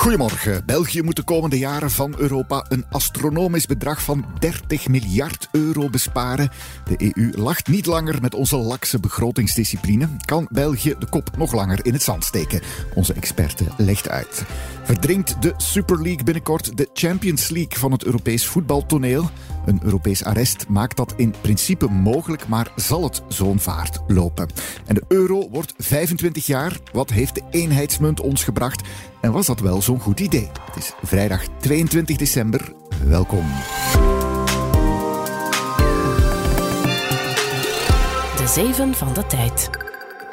Goedemorgen. België moet de komende jaren van Europa een astronomisch bedrag van 30 miljard euro besparen. De EU lacht niet langer met onze lakse begrotingsdiscipline. Kan België de kop nog langer in het zand steken? Onze experte legt uit. Verdringt de Super League binnenkort de Champions League van het Europees voetbaltoneel? Een Europees arrest maakt dat in principe mogelijk, maar zal het zo'n vaart lopen? En de euro wordt 25 jaar. Wat heeft de eenheidsmunt ons gebracht? En was dat wel zo'n goed idee? Het is vrijdag 22 december. Welkom. De Zeven van de Tijd.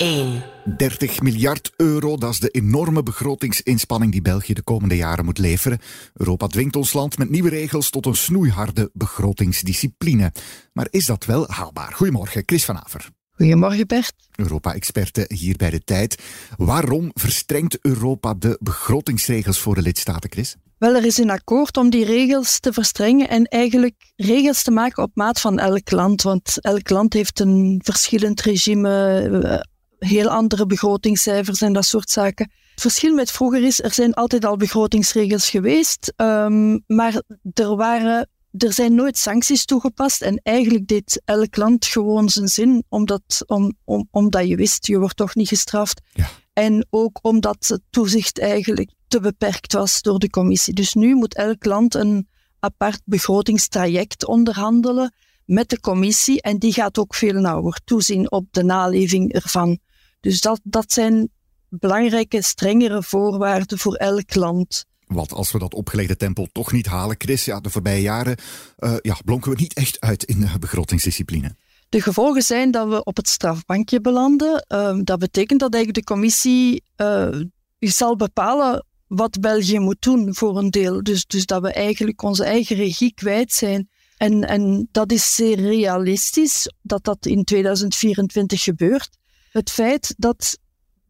1. 30 miljard euro, dat is de enorme begrotingsinspanning die België de komende jaren moet leveren. Europa dwingt ons land met nieuwe regels tot een snoeiharde begrotingsdiscipline. Maar is dat wel haalbaar? Goedemorgen, Chris van Aver. Goedemorgen Bert. Europa-experte hier bij de tijd. Waarom verstrengt Europa de begrotingsregels voor de lidstaten, Chris? Wel, er is een akkoord om die regels te verstrengen en eigenlijk regels te maken op maat van elk land. Want elk land heeft een verschillend regime, eh, heel andere begrotingscijfers en dat soort zaken. Het verschil met vroeger is, er zijn altijd al begrotingsregels geweest, um, maar er waren er zijn nooit sancties toegepast en eigenlijk deed elk land gewoon zijn zin, omdat, om, om, omdat je wist, je wordt toch niet gestraft. Ja. En ook omdat het toezicht eigenlijk te beperkt was door de commissie. Dus nu moet elk land een apart begrotingstraject onderhandelen met de commissie en die gaat ook veel nauwer toezien op de naleving ervan. Dus dat, dat zijn belangrijke, strengere voorwaarden voor elk land. Want als we dat opgelegde tempo toch niet halen, Chris, ja, de voorbije jaren uh, ja, blonken we niet echt uit in de begrotingsdiscipline. De gevolgen zijn dat we op het strafbankje belanden. Uh, dat betekent dat eigenlijk de commissie uh, zal bepalen wat België moet doen voor een deel. Dus, dus dat we eigenlijk onze eigen regie kwijt zijn. En, en dat is zeer realistisch dat dat in 2024 gebeurt. Het feit dat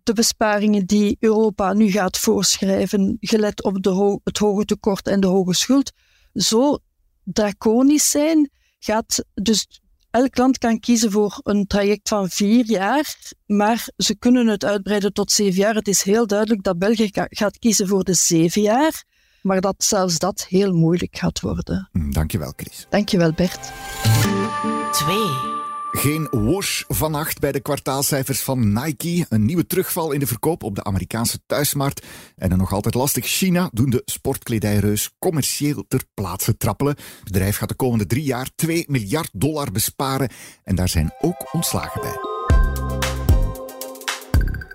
de besparingen die Europa nu gaat voorschrijven, gelet op de ho het hoge tekort en de hoge schuld, zo draconisch zijn, gaat dus elk land kan kiezen voor een traject van vier jaar, maar ze kunnen het uitbreiden tot zeven jaar. Het is heel duidelijk dat België gaat kiezen voor de zeven jaar, maar dat zelfs dat heel moeilijk gaat worden. Hm, dankjewel, Chris. Dankjewel, Bert. 2. Geen wash vannacht bij de kwartaalcijfers van Nike. Een nieuwe terugval in de verkoop op de Amerikaanse thuismarkt. En een nog altijd lastig China doen de sportkledijreus commercieel ter plaatse trappelen. Het bedrijf gaat de komende drie jaar 2 miljard dollar besparen. En daar zijn ook ontslagen bij.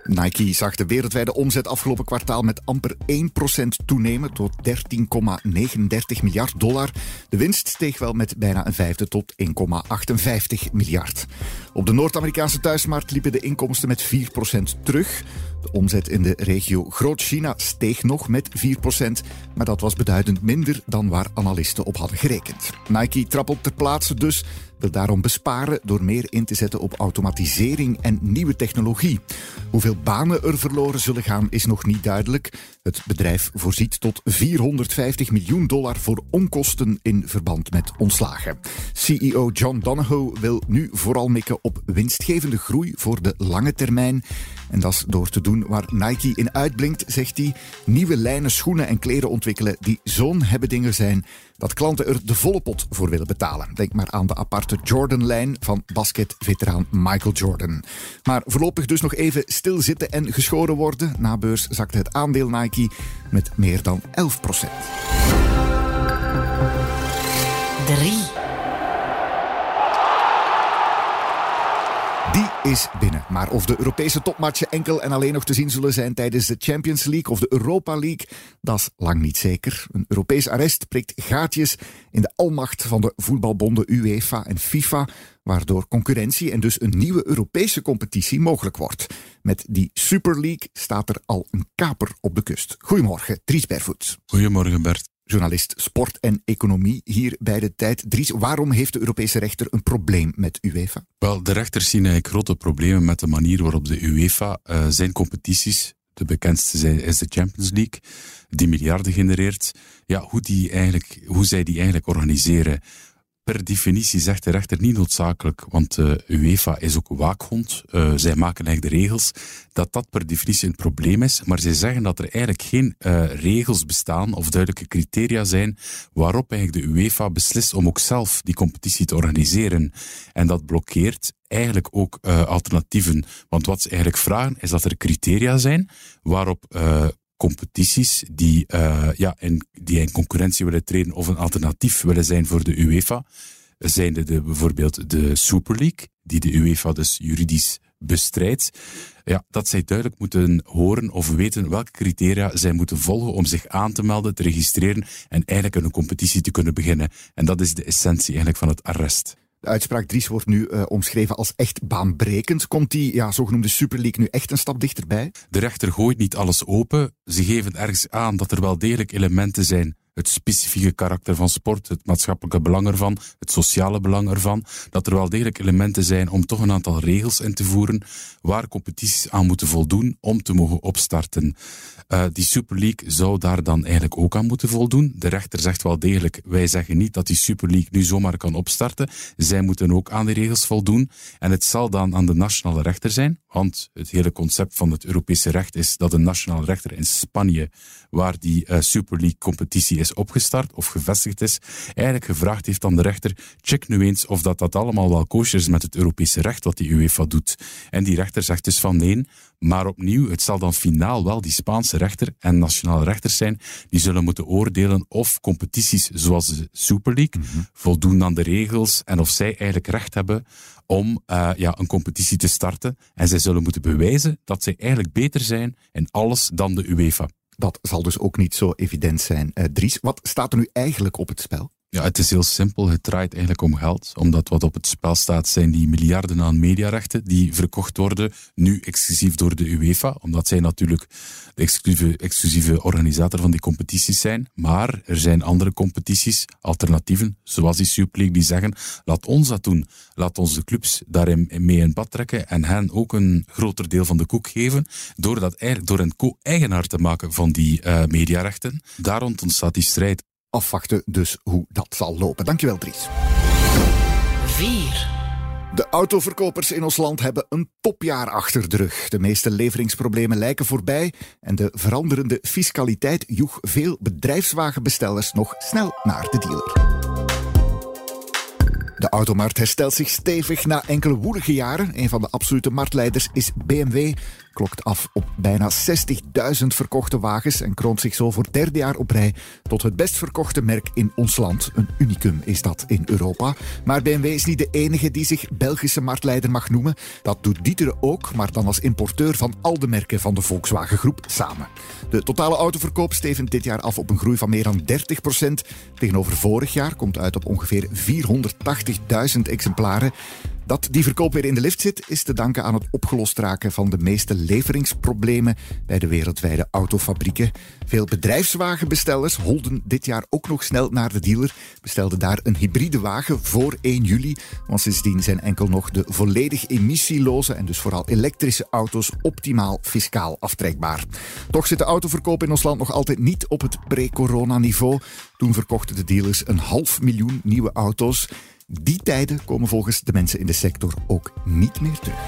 Nike zag de wereldwijde omzet afgelopen kwartaal met amper 1% toenemen tot 13,39 miljard dollar. De winst steeg wel met bijna een vijfde tot 1,58 miljard. Op de Noord-Amerikaanse thuismarkt liepen de inkomsten met 4% terug. De omzet in de regio Groot-China steeg nog met 4%, maar dat was beduidend minder dan waar analisten op hadden gerekend. Nike trappelt ter plaatse dus wil daarom besparen door meer in te zetten op automatisering en nieuwe technologie. Hoeveel banen er verloren zullen gaan is nog niet duidelijk. Het bedrijf voorziet tot 450 miljoen dollar voor onkosten in verband met ontslagen. CEO John Donahoe wil nu vooral mikken op winstgevende groei voor de lange termijn. En dat is door te doen waar Nike in uitblinkt, zegt hij. Nieuwe lijnen schoenen en kleren ontwikkelen die zo'n dingen zijn dat klanten er de volle pot voor willen betalen. Denk maar aan de aparte Jordan-lijn van basketveteraan Michael Jordan. Maar voorlopig dus nog even stilzitten en geschoren worden. Na beurs zakte het aandeel Nike met meer dan 11 procent. 3. Is binnen. Maar of de Europese topmatchen enkel en alleen nog te zien zullen zijn tijdens de Champions League of de Europa League, dat is lang niet zeker. Een Europees arrest prikt gaatjes in de almacht van de voetbalbonden UEFA en FIFA, waardoor concurrentie en dus een nieuwe Europese competitie mogelijk wordt. Met die Super League staat er al een kaper op de kust. Goedemorgen, Dries Bervoets. Goedemorgen, Bert. Journalist sport en economie hier bij de tijd. Dries, waarom heeft de Europese rechter een probleem met UEFA? Wel, de rechters zien eigenlijk grote problemen met de manier waarop de UEFA uh, zijn competities, de bekendste is de Champions League, die miljarden genereert, ja, hoe, die eigenlijk, hoe zij die eigenlijk organiseren per definitie zegt de rechter niet noodzakelijk, want uh, UEFA is ook waakhond, uh, zij maken eigenlijk de regels, dat dat per definitie een probleem is, maar zij zeggen dat er eigenlijk geen uh, regels bestaan of duidelijke criteria zijn waarop eigenlijk de UEFA beslist om ook zelf die competitie te organiseren. En dat blokkeert eigenlijk ook alternatieven. Want wat ze eigenlijk vragen is dat er criteria zijn waarop competities die, uh, ja, in, die in concurrentie willen treden of een alternatief willen zijn voor de UEFA, zijn de, de, bijvoorbeeld de Super League, die de UEFA dus juridisch bestrijdt. Ja, dat zij duidelijk moeten horen of weten welke criteria zij moeten volgen om zich aan te melden, te registreren en eigenlijk een competitie te kunnen beginnen. En dat is de essentie eigenlijk van het arrest. Uitspraak Dries wordt nu uh, omschreven als echt baanbrekend. Komt die ja, zogenoemde Super nu echt een stap dichterbij? De rechter gooit niet alles open. Ze geven ergens aan dat er wel degelijk elementen zijn het specifieke karakter van sport, het maatschappelijke belang ervan, het sociale belang ervan, dat er wel degelijk elementen zijn om toch een aantal regels in te voeren waar competities aan moeten voldoen om te mogen opstarten. Uh, die Super League zou daar dan eigenlijk ook aan moeten voldoen. De rechter zegt wel degelijk, wij zeggen niet dat die Super League nu zomaar kan opstarten. Zij moeten ook aan die regels voldoen. En het zal dan aan de nationale rechter zijn, want het hele concept van het Europese recht is dat een nationale rechter in Spanje, waar die uh, Super League competitie is opgestart of gevestigd is, eigenlijk gevraagd heeft aan de rechter, check nu eens of dat, dat allemaal wel kosher is met het Europese recht wat die UEFA doet. En die rechter zegt dus van nee, maar opnieuw, het zal dan finaal wel die Spaanse rechter en nationale rechters zijn die zullen moeten oordelen of competities zoals de Super League mm -hmm. voldoen aan de regels en of zij eigenlijk recht hebben om uh, ja, een competitie te starten. En zij zullen moeten bewijzen dat zij eigenlijk beter zijn in alles dan de UEFA. Dat zal dus ook niet zo evident zijn. Uh, Dries, wat staat er nu eigenlijk op het spel? Ja, het is heel simpel. Het draait eigenlijk om geld. Omdat wat op het spel staat zijn die miljarden aan mediarechten die verkocht worden, nu exclusief door de UEFA. Omdat zij natuurlijk de exclusieve, exclusieve organisator van die competities zijn. Maar er zijn andere competities, alternatieven, zoals die Super League, die zeggen, laat ons dat doen. Laat ons de clubs daarin mee in bad trekken en hen ook een groter deel van de koek geven, door, dat door een co-eigenaar te maken van die uh, mediarechten. Daar ontstaat die strijd afwachten dus hoe dat zal lopen. Dankjewel, Dries. 4. De autoverkopers in ons land hebben een topjaar achter de rug. De meeste leveringsproblemen lijken voorbij en de veranderende fiscaliteit joeg veel bedrijfswagenbestellers nog snel naar de dealer. De automarkt herstelt zich stevig na enkele woelige jaren. Een van de absolute marktleiders is BMW. Klokt af op bijna 60.000 verkochte wagens en kroont zich zo voor derde jaar op rij tot het best verkochte merk in ons land. Een unicum is dat in Europa. Maar BMW is niet de enige die zich Belgische marktleider mag noemen. Dat doet Dieter ook, maar dan als importeur van al de merken van de Volkswagen Groep samen. De totale autoverkoop stevend dit jaar af op een groei van meer dan 30% Tegenover vorig jaar komt uit op ongeveer 480.000 exemplaren. Dat die verkoop weer in de lift zit, is te danken aan het opgelost raken van de meeste leveringsproblemen bij de wereldwijde autofabrieken. Veel bedrijfswagenbestellers holden dit jaar ook nog snel naar de dealer, bestelden daar een hybride wagen voor 1 juli, want sindsdien zijn enkel nog de volledig emissieloze en dus vooral elektrische auto's optimaal fiscaal aftrekbaar. Toch zit de autoverkoop in ons land nog altijd niet op het pre-corona niveau. Toen verkochten de dealers een half miljoen nieuwe auto's. Die tijden komen volgens de mensen in de sector ook niet meer terug.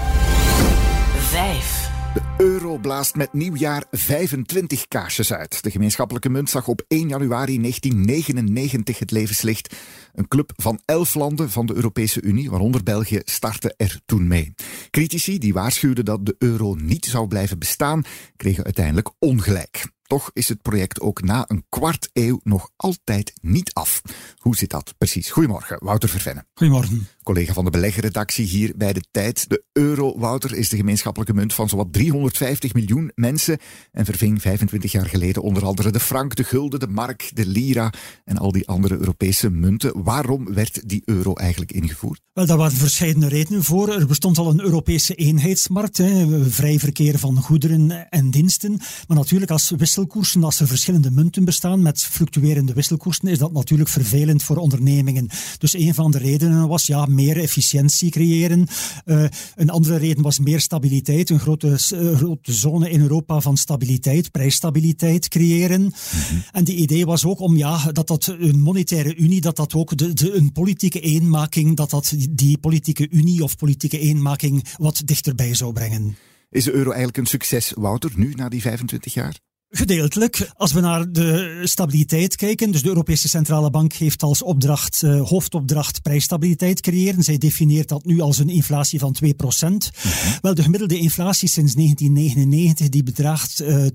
5. De euro blaast met nieuwjaar 25 kaarsjes uit. De gemeenschappelijke munt zag op 1 januari 1999 het levenslicht. Een club van elf landen van de Europese Unie, waaronder België, startte er toen mee. Critici die waarschuwden dat de euro niet zou blijven bestaan, kregen uiteindelijk ongelijk. Toch is het project ook na een kwart eeuw nog altijd niet af. Hoe zit dat precies? Goedemorgen, Wouter Vervenne. Goedemorgen. Collega van de beleggerredactie hier bij de Tijd. De euro, Wouter, is de gemeenschappelijke munt van zowat 350 miljoen mensen en verving 25 jaar geleden onder andere de frank, de gulden, de mark, de lira en al die andere Europese munten. Waarom werd die euro eigenlijk ingevoerd? Wel, daar waren verschillende redenen voor. Er bestond al een Europese eenheidsmarkt, hè, vrij verkeer van goederen en diensten. Maar natuurlijk als wisselkoersen. Als er verschillende munten bestaan met fluctuerende wisselkoersen, is dat natuurlijk vervelend voor ondernemingen. Dus een van de redenen was ja, meer efficiëntie creëren. Uh, een andere reden was meer stabiliteit. Een grote, uh, grote zone in Europa van stabiliteit, prijsstabiliteit creëren. Mm -hmm. En die idee was ook om ja, dat dat een monetaire unie, dat dat ook de, de, een politieke eenmaking, dat dat die politieke unie of politieke eenmaking wat dichterbij zou brengen. Is de euro eigenlijk een succes, Wouter, nu na die 25 jaar? Gedeeltelijk. Als we naar de stabiliteit kijken, dus de Europese Centrale Bank heeft als opdracht, uh, hoofdopdracht prijsstabiliteit creëren. Zij definieert dat nu als een inflatie van 2 procent. Mm -hmm. Wel, de gemiddelde inflatie sinds 1999 die bedraagt uh,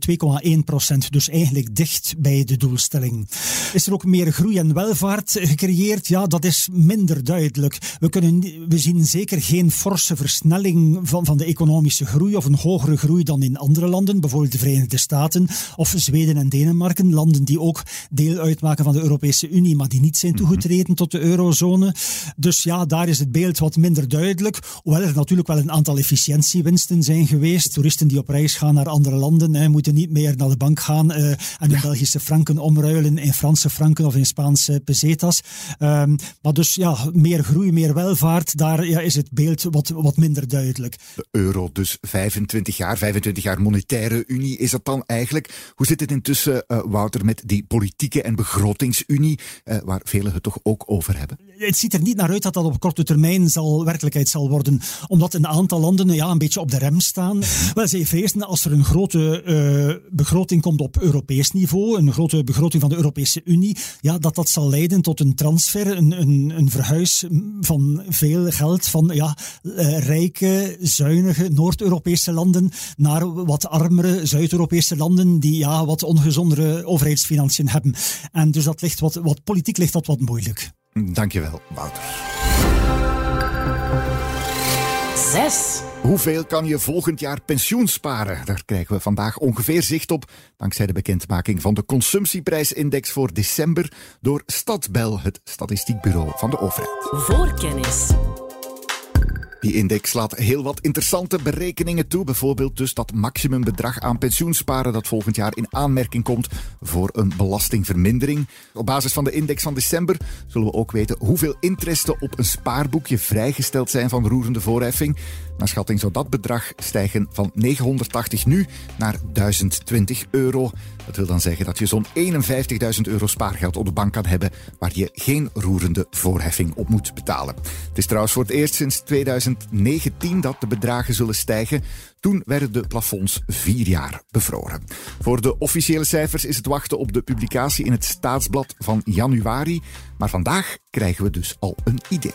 2,1 procent, dus eigenlijk dicht bij de doelstelling. Is er ook meer groei en welvaart gecreëerd? Ja, dat is minder duidelijk. We, kunnen, we zien zeker geen forse versnelling van, van de economische groei of een hogere groei dan in andere landen, bijvoorbeeld de Verenigde Staten of Zweden en Denemarken, landen die ook deel uitmaken van de Europese Unie, maar die niet zijn toegetreden tot de eurozone. Dus ja, daar is het beeld wat minder duidelijk, hoewel er natuurlijk wel een aantal efficiëntiewinsten zijn geweest. Toeristen die op reis gaan naar andere landen, hè, moeten niet meer naar de bank gaan uh, en hun ja. Belgische franken omruilen in Franse franken of in Spaanse pesetas. Um, maar dus ja, meer groei, meer welvaart, daar ja, is het beeld wat, wat minder duidelijk. De euro dus 25 jaar, 25 jaar monetaire unie, is dat dan eigenlijk hoe zit het intussen, uh, Wouter, met die politieke en begrotingsunie, uh, waar velen het toch ook over hebben? Het ziet er niet naar uit dat dat op korte termijn zal, werkelijkheid zal worden, omdat een aantal landen ja, een beetje op de rem staan. -hmm. Wel, zij vrezen als er een grote uh, begroting komt op Europees niveau, een grote begroting van de Europese Unie, ja, dat dat zal leiden tot een transfer, een, een, een verhuis van veel geld van ja, rijke, zuinige Noord-Europese landen naar wat armere Zuid-Europese landen die ja, wat ongezondere overheidsfinanciën hebben. En dus dat ligt wat, wat politiek ligt dat wat moeilijk. Dankjewel, Wouter. Zes. Hoeveel kan je volgend jaar pensioen sparen? Daar krijgen we vandaag ongeveer zicht op, dankzij de bekendmaking van de consumptieprijsindex voor december door Stadsbel, het statistiekbureau van de overheid. Voorkennis. Die index laat heel wat interessante berekeningen toe. Bijvoorbeeld dus dat maximumbedrag aan pensioensparen dat volgend jaar in aanmerking komt voor een belastingvermindering. Op basis van de index van december zullen we ook weten hoeveel interesten op een spaarboekje vrijgesteld zijn van roerende voorheffing. Naar schatting zou dat bedrag stijgen van 980 nu naar 1020 euro. Dat wil dan zeggen dat je zo'n 51.000 euro spaargeld op de bank kan hebben waar je geen roerende voorheffing op moet betalen. Het is trouwens voor het eerst sinds 2019 dat de bedragen zullen stijgen. Toen werden de plafonds vier jaar bevroren. Voor de officiële cijfers is het wachten op de publicatie in het staatsblad van januari. Maar vandaag krijgen we dus al een idee.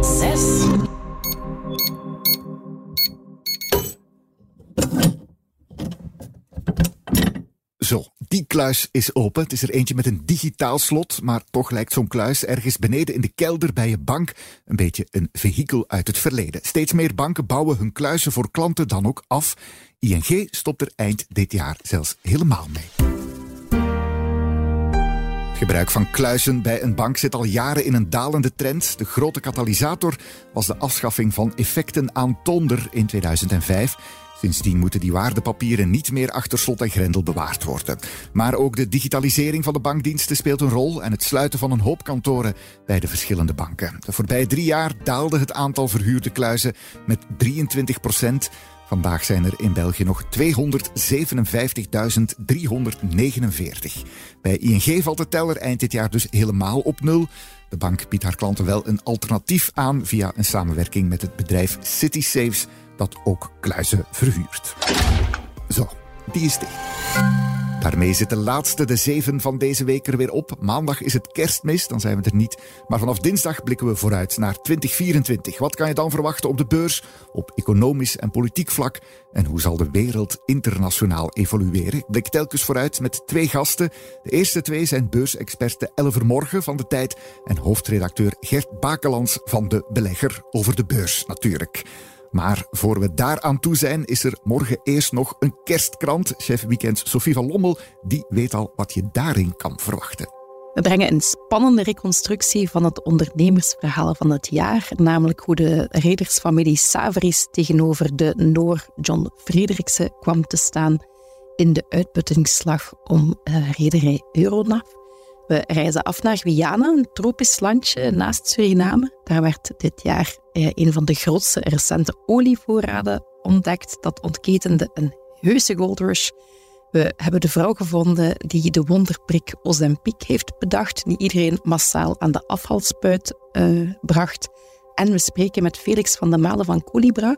Zes. Zo, die kluis is open. Het is er eentje met een digitaal slot, maar toch lijkt zo'n kluis ergens beneden in de kelder bij je bank een beetje een vehikel uit het verleden. Steeds meer banken bouwen hun kluizen voor klanten dan ook af. ING stopt er eind dit jaar zelfs helemaal mee. Het gebruik van kluizen bij een bank zit al jaren in een dalende trend. De grote katalysator was de afschaffing van effecten aan tonder in 2005. Sindsdien moeten die waardepapieren niet meer achter slot en grendel bewaard worden. Maar ook de digitalisering van de bankdiensten speelt een rol en het sluiten van een hoop kantoren bij de verschillende banken. De voorbije drie jaar daalde het aantal verhuurde kluizen met 23 procent. Vandaag zijn er in België nog 257.349. Bij ING valt de teller eind dit jaar dus helemaal op nul. De bank biedt haar klanten wel een alternatief aan via een samenwerking met het bedrijf CitySaves dat ook kluizen verhuurt. Zo, die is dicht. Daarmee zit de laatste, de zeven van deze week er weer op. Maandag is het kerstmis, dan zijn we er niet. Maar vanaf dinsdag blikken we vooruit naar 2024. Wat kan je dan verwachten op de beurs, op economisch en politiek vlak? En hoe zal de wereld internationaal evolueren? Ik blik telkens vooruit met twee gasten. De eerste twee zijn beursexpert Elver Morgen van de Tijd en hoofdredacteur Gert Bakelands van de Belegger over de beurs natuurlijk. Maar voor we daar aan toe zijn, is er morgen eerst nog een kerstkrant. Chef Weekend Sophie van Lommel, die weet al wat je daarin kan verwachten. We brengen een spannende reconstructie van het ondernemersverhaal van het jaar, namelijk hoe de redersfamilie Saveris tegenover de Noor John Frederiksen kwam te staan in de uitputtingsslag om uh, rederij Euronav. We reizen af naar Guyana, een tropisch landje naast Suriname. Daar werd dit jaar eh, een van de grootste recente olievoorraden ontdekt. Dat ontketende een heuse goldrush. We hebben de vrouw gevonden die de wonderprik Ozempic heeft bedacht, die iedereen massaal aan de afvalspuit uh, bracht. En we spreken met Felix van der Malen van Colibra,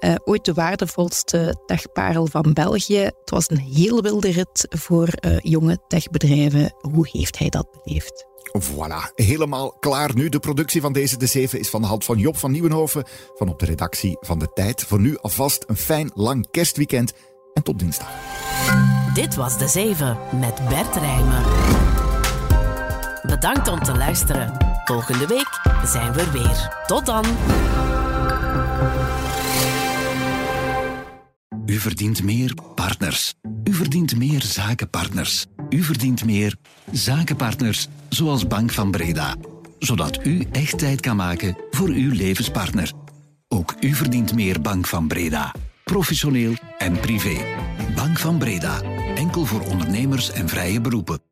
uh, ooit de waardevolste techparel van België. Het was een heel wilde rit voor uh, jonge techbedrijven. Hoe heeft hij dat beleefd? Voilà, helemaal klaar nu. De productie van deze De Zeven is van de hand van Job van Nieuwenhoven van op de redactie van De Tijd. Voor nu alvast een fijn lang kerstweekend en tot dinsdag. Dit was De Zeven met Bert Rijmen. Bedankt om te luisteren. Volgende week zijn we er weer. Tot dan. U verdient meer partners. U verdient meer zakenpartners. U verdient meer zakenpartners, zoals Bank van Breda. Zodat u echt tijd kan maken voor uw levenspartner. Ook u verdient meer Bank van Breda. Professioneel en privé. Bank van Breda. Enkel voor ondernemers en vrije beroepen.